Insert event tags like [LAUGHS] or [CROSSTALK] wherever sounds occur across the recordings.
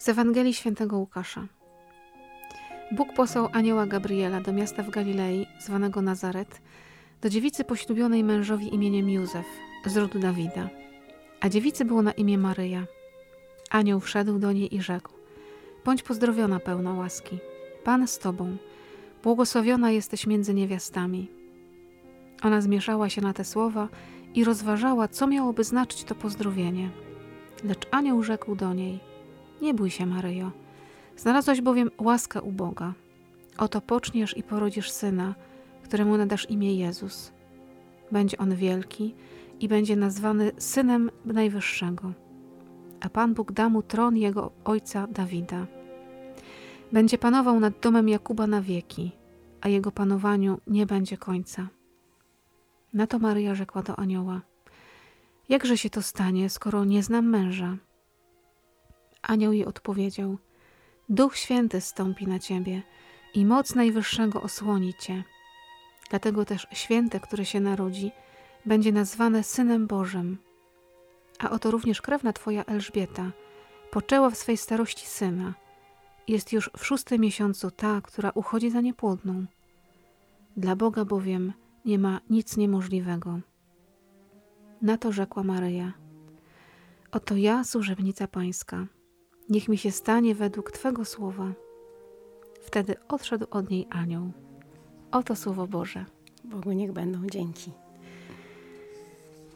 Z Ewangelii Świętego Łukasza. Bóg posłał anioła Gabriela do miasta w Galilei, zwanego Nazaret, do dziewicy poślubionej mężowi imieniem Józef, z rodu Dawida. A dziewicy było na imię Maryja. Anioł wszedł do niej i rzekł: Bądź pozdrowiona, pełna łaski. Pan z tobą. Błogosławiona jesteś między niewiastami. Ona zmieszała się na te słowa i rozważała, co miałoby znaczyć to pozdrowienie. Lecz anioł rzekł do niej: Nie bój się, Maryjo. Znalazłaś bowiem łaskę u Boga. Oto poczniesz i porodzisz syna, któremu nadasz imię Jezus. Będzie on wielki i będzie nazwany synem Najwyższego. A Pan Bóg da mu tron jego ojca Dawida. Będzie panował nad domem Jakuba na wieki, a jego panowaniu nie będzie końca. Na to Maryja rzekła do anioła: Jakże się to stanie, skoro nie znam męża? Anioł jej odpowiedział: Duch Święty stąpi na ciebie i moc Najwyższego osłoni cię. Dlatego też święte, które się narodzi, będzie nazwane Synem Bożym. A oto również krewna twoja Elżbieta poczęła w swej starości syna. Jest już w szóstym miesiącu ta, która uchodzi za niepłodną. Dla Boga bowiem nie ma nic niemożliwego. Na to rzekła Maryja: Oto ja, służebnica Pańska, niech mi się stanie według Twego słowa. Wtedy odszedł od niej anioł. Oto słowo Boże. Bogu niech będą dzięki.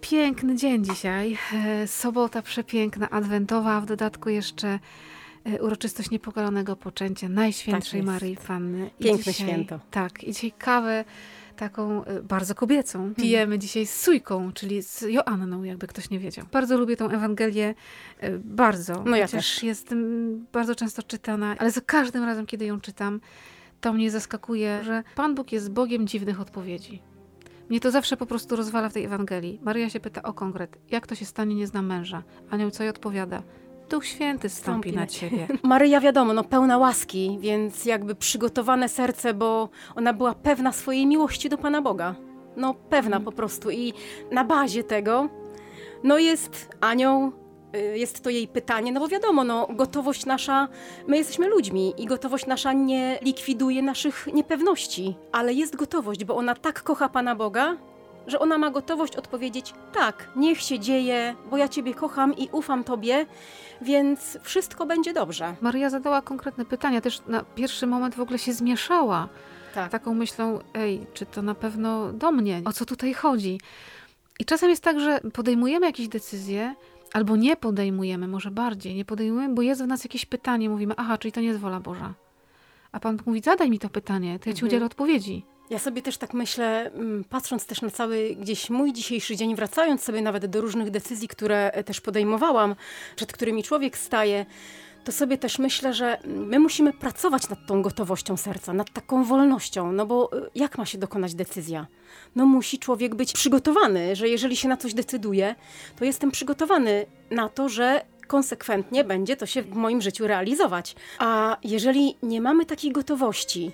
Piękny dzień dzisiaj. E, sobota przepiękna, adwentowa, a w dodatku jeszcze uroczystość niepokalonego poczęcia Najświętszej Tak. Maryi Panny. I Piękne dzisiaj, święto. Tak, i dzisiaj kawę taką e, bardzo kobiecą Mhm. pijemy dzisiaj z Sujką, czyli z Joanną, jakby ktoś nie wiedział. Bardzo lubię tą Ewangelię, e, bardzo. No ja chociaż też. jest bardzo często czytana, ale za każdym razem, kiedy ją czytam, to mnie zaskakuje, że Pan Bóg jest Bogiem dziwnych odpowiedzi. Mnie to zawsze po prostu rozwala w tej Ewangelii. Maryja się pyta o konkret. Jak to się stanie, nie znam męża? Anioł co jej odpowiada? Duch Święty stąpi Stąpi na na ciebie. Maryja wiadomo, no pełna łaski, więc jakby przygotowane serce, bo ona była pewna swojej miłości do Pana Boga. No pewna Mhm. po prostu i na bazie tego no jest anioł, y, jest to jej pytanie, no bo wiadomo, no gotowość nasza, my jesteśmy ludźmi i gotowość nasza nie likwiduje naszych niepewności, ale jest gotowość, bo ona tak kocha Pana Boga, że ona ma gotowość odpowiedzieć tak, niech się dzieje, bo ja Ciebie kocham i ufam Tobie, więc wszystko będzie dobrze. Maryja zadała konkretne pytania. Też na pierwszy moment w ogóle się zmieszała. Tak. Taką myślą, ej, czy to na pewno do mnie? O co tutaj chodzi? I czasem jest tak, że podejmujemy jakieś decyzje, albo nie podejmujemy, może bardziej, nie podejmujemy, bo jest w nas jakieś pytanie, mówimy, aha, czyli to nie jest wola Boża. A Pan mówi, zadaj mi to pytanie, to ja ci Mhm. udzielę odpowiedzi. Ja sobie też tak myślę, mm, patrząc też na cały gdzieś mój dzisiejszy dzień, wracając sobie nawet do różnych decyzji, które e, też podejmowałam, przed którymi człowiek staje, to sobie też myślę, że my musimy pracować nad tą gotowością serca, nad taką wolnością, no bo y, jak ma się dokonać decyzja? No musi człowiek być przygotowany, że jeżeli się na coś decyduje, to jestem przygotowany na to, że konsekwentnie będzie to się w moim życiu realizować. A jeżeli nie mamy takiej gotowości,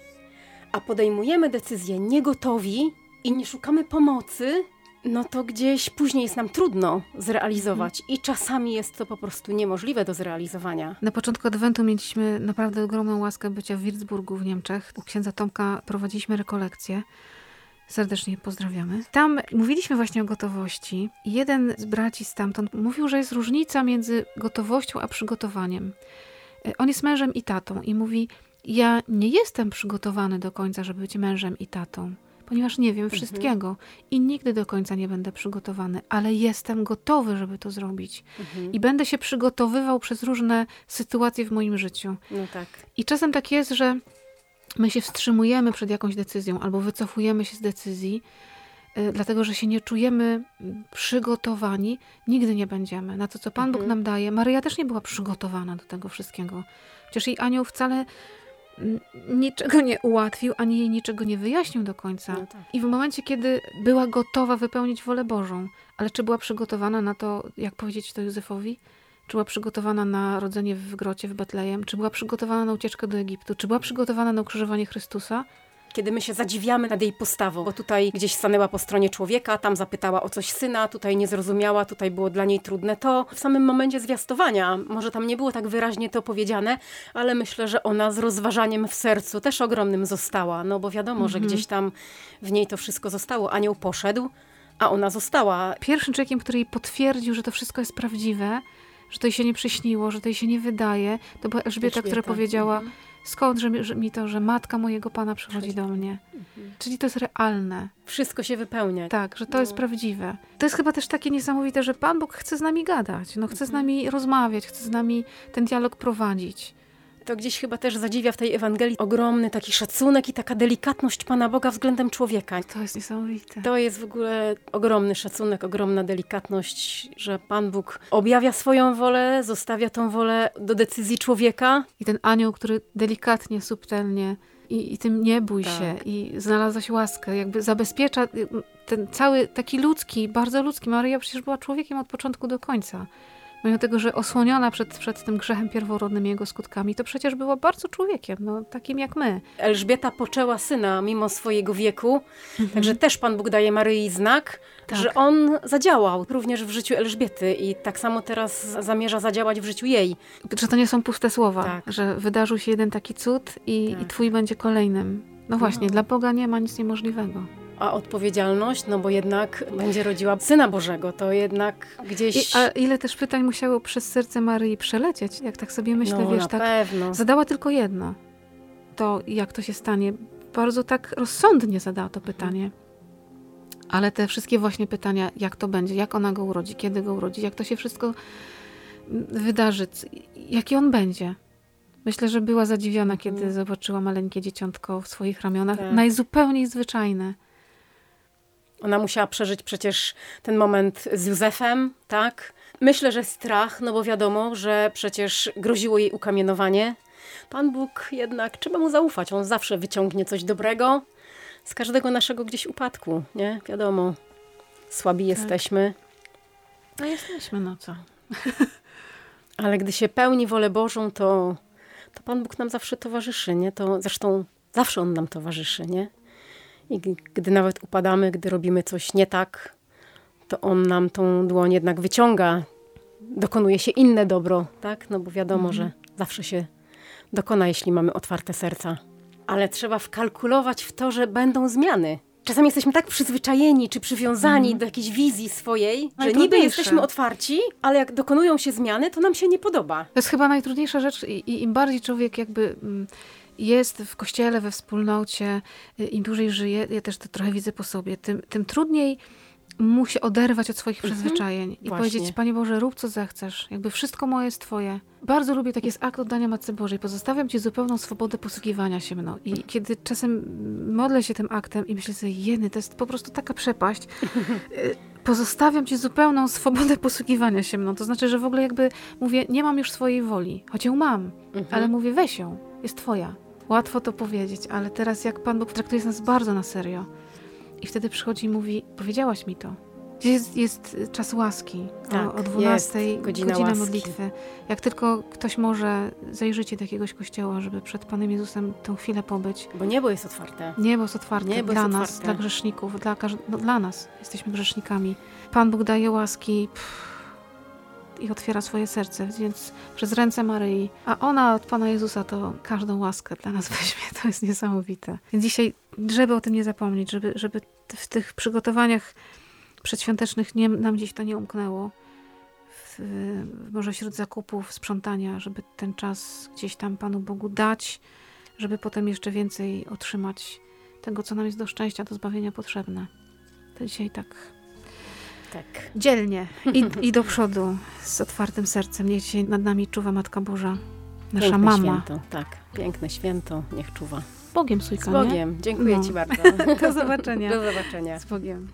a podejmujemy decyzje niegotowi i nie szukamy pomocy, no to gdzieś później jest nam trudno zrealizować i czasami jest to po prostu niemożliwe do zrealizowania. Na początku Adwentu mieliśmy naprawdę ogromną łaskę bycia w Würzburgu w Niemczech. U księdza Tomka prowadziliśmy rekolekcje. Serdecznie pozdrawiamy. Tam mówiliśmy właśnie o gotowości. Jeden z braci stamtąd mówił, że jest różnica między gotowością a przygotowaniem. E, On jest mężem i tatą i mówi: Ja nie jestem przygotowany do końca, żeby być mężem i tatą, ponieważ nie wiem wszystkiego i nigdy do końca nie będę przygotowany, ale jestem gotowy, żeby to zrobić. I będę się przygotowywał przez różne sytuacje w moim życiu. No tak. I czasem tak jest, że my się wstrzymujemy przed jakąś decyzją albo wycofujemy się z decyzji, y, dlatego że się nie czujemy mm, przygotowani. Nigdy nie będziemy na to, co Pan Bóg Mhm. nam daje. Maryja też nie była przygotowana do tego wszystkiego. Przecież jej anioł wcale niczego nie ułatwił, ani jej niczego nie wyjaśnił do końca. No tak. I w momencie, kiedy była gotowa wypełnić wolę Bożą, ale czy była przygotowana na to, jak powiedzieć to Józefowi? Czy była przygotowana na rodzenie w grocie w Betlejem? Czy była przygotowana na ucieczkę do Egiptu? Czy była przygotowana na ukrzyżowanie Chrystusa? Kiedy my się zadziwiamy nad jej postawą, bo tutaj gdzieś stanęła po stronie człowieka, tam zapytała o coś syna, tutaj nie zrozumiała, tutaj było dla niej trudne to. W samym momencie zwiastowania, może tam nie było tak wyraźnie to powiedziane, ale myślę, że ona z rozważaniem w sercu też ogromnym została, no bo wiadomo, mhm. że gdzieś tam w niej to wszystko zostało. Anioł poszedł, a ona została. Pierwszym człowiekiem, który jej potwierdził, że to wszystko jest prawdziwe, że to jej się nie przyśniło, że to jej się nie wydaje, to była Elżbieta, Elżbieta. która powiedziała, mhm. Skąd że mi, to, że matka mojego Pana przychodzi do mnie. Mhm. Czyli to jest realne. Wszystko się wypełnia. Tak, że to no. jest prawdziwe. To jest chyba też takie niesamowite, że Pan Bóg chce z nami gadać, no chce mhm. z nami rozmawiać, chce z nami ten dialog prowadzić to gdzieś chyba też zadziwia w tej Ewangelii ogromny taki szacunek i taka delikatność Pana Boga względem człowieka. To jest niesamowite. To jest w ogóle ogromny szacunek, ogromna delikatność, że Pan Bóg objawia swoją wolę, zostawia tą wolę do decyzji człowieka. I ten anioł, który delikatnie, subtelnie i, i tym nie bój tak. się i znalazłaś łaskę, jakby zabezpiecza ten cały taki ludzki, bardzo ludzki. Maryja przecież była człowiekiem od początku do końca mimo tego, że osłoniona przed, przed tym grzechem pierworodnym i jego skutkami, to przecież była bardzo człowiekiem, no, takim jak my. Elżbieta poczęła syna mimo swojego wieku, mhm. także też Pan Bóg daje Maryi znak, tak. że on zadziałał również w życiu Elżbiety i tak samo teraz zamierza zadziałać w życiu jej. Że to nie są puste słowa, tak. że wydarzył się jeden taki cud i, tak. i twój będzie kolejnym. No właśnie, no. dla Boga nie ma nic niemożliwego a odpowiedzialność, no bo jednak będzie rodziła Syna Bożego, to jednak gdzieś... I, a ile też pytań musiało przez serce Maryi przelecieć, jak tak sobie myślę, no, wiesz, tak pewno. zadała tylko jedno, to jak to się stanie. Bardzo tak rozsądnie zadała to pytanie. Ale te wszystkie właśnie pytania, jak to będzie, jak ona go urodzi, kiedy go urodzi, jak to się wszystko wydarzy, jaki on będzie. Myślę, że była zadziwiona, mhm. kiedy zobaczyła maleńkie dzieciątko w swoich ramionach. Tak. Najzupełniej zwyczajne. Ona musiała przeżyć przecież ten moment z Józefem, tak? Myślę, że strach, no bo wiadomo, że przecież groziło jej ukamienowanie. Pan Bóg jednak, trzeba mu zaufać. On zawsze wyciągnie coś dobrego z każdego naszego gdzieś upadku, nie? Wiadomo, słabi tak. jesteśmy. No jesteśmy, no co? [LAUGHS] Ale gdy się pełni wolę Bożą, to, to Pan Bóg nam zawsze towarzyszy, nie? To zresztą zawsze On nam towarzyszy, nie? I gdy nawet upadamy, gdy robimy coś nie tak, to on nam tą dłoń jednak wyciąga. Dokonuje się inne dobro, tak? No bo wiadomo, mhm. że zawsze się dokona, jeśli mamy otwarte serca. Ale trzeba wkalkulować w to, że będą zmiany. Czasami jesteśmy tak przyzwyczajeni czy przywiązani mm. do jakiejś wizji swojej, że niby jesteśmy otwarci, ale jak dokonują się zmiany, to nam się nie podoba. To jest chyba najtrudniejsza rzecz i im bardziej człowiek jakby mm, jest w kościele, we wspólnocie, y, im dłużej żyje, ja też to trochę widzę po sobie, tym, tym trudniej mu się oderwać od swoich mhm. przyzwyczajeń i Właśnie. powiedzieć, Panie Boże, rób co zechcesz, jakby wszystko moje jest Twoje. Bardzo lubię, taki jest akt oddania Matce Bożej. Pozostawiam Ci zupełną swobodę posługiwania się mną. I kiedy czasem modlę się tym aktem i myślę sobie, jeny, to jest po prostu taka przepaść, y, pozostawiam Ci zupełną swobodę posługiwania się mną. To znaczy, że w ogóle jakby mówię, nie mam już swojej woli, choć ją mam, mhm. ale mówię, weź ją, jest Twoja. Łatwo to powiedzieć, ale teraz jak Pan Bóg traktuje nas bardzo na serio i wtedy przychodzi i mówi, powiedziałaś mi to. Jest, jest czas łaski tak, o, o 12 godzina, godzina modlitwy. Jak tylko ktoś może, zajrzycie do jakiegoś kościoła, żeby przed Panem Jezusem tę chwilę pobyć. Bo niebo jest otwarte. Niebo jest otwarte niebo dla jest nas, otwarte. dla grzeszników, dla, no, dla nas. Jesteśmy grzesznikami. Pan Bóg daje łaski. Pff, i otwiera swoje serce, więc przez ręce Maryi, a ona od Pana Jezusa to każdą łaskę dla nas [LAUGHS] weźmie. To jest niesamowite. Więc dzisiaj, żeby o tym nie zapomnieć, żeby, żeby w tych przygotowaniach przedświątecznych nie, nam gdzieś to nie umknęło. W, może wśród zakupów, sprzątania, żeby ten czas gdzieś tam Panu Bogu dać, żeby potem jeszcze więcej otrzymać tego, co nam jest do szczęścia, do zbawienia potrzebne. To dzisiaj tak tak. Dzielnie i, [LAUGHS] i do przodu z otwartym sercem. Niech dzisiaj nad nami czuwa Matka Boża, nasza Piękne mama. Święto, tak. Piękne święto, niech czuwa. Bogiem, Sujka, Z Bogiem. Dziękuję no. Ci bardzo. [LAUGHS] do zobaczenia. Do zobaczenia. Z Bogiem.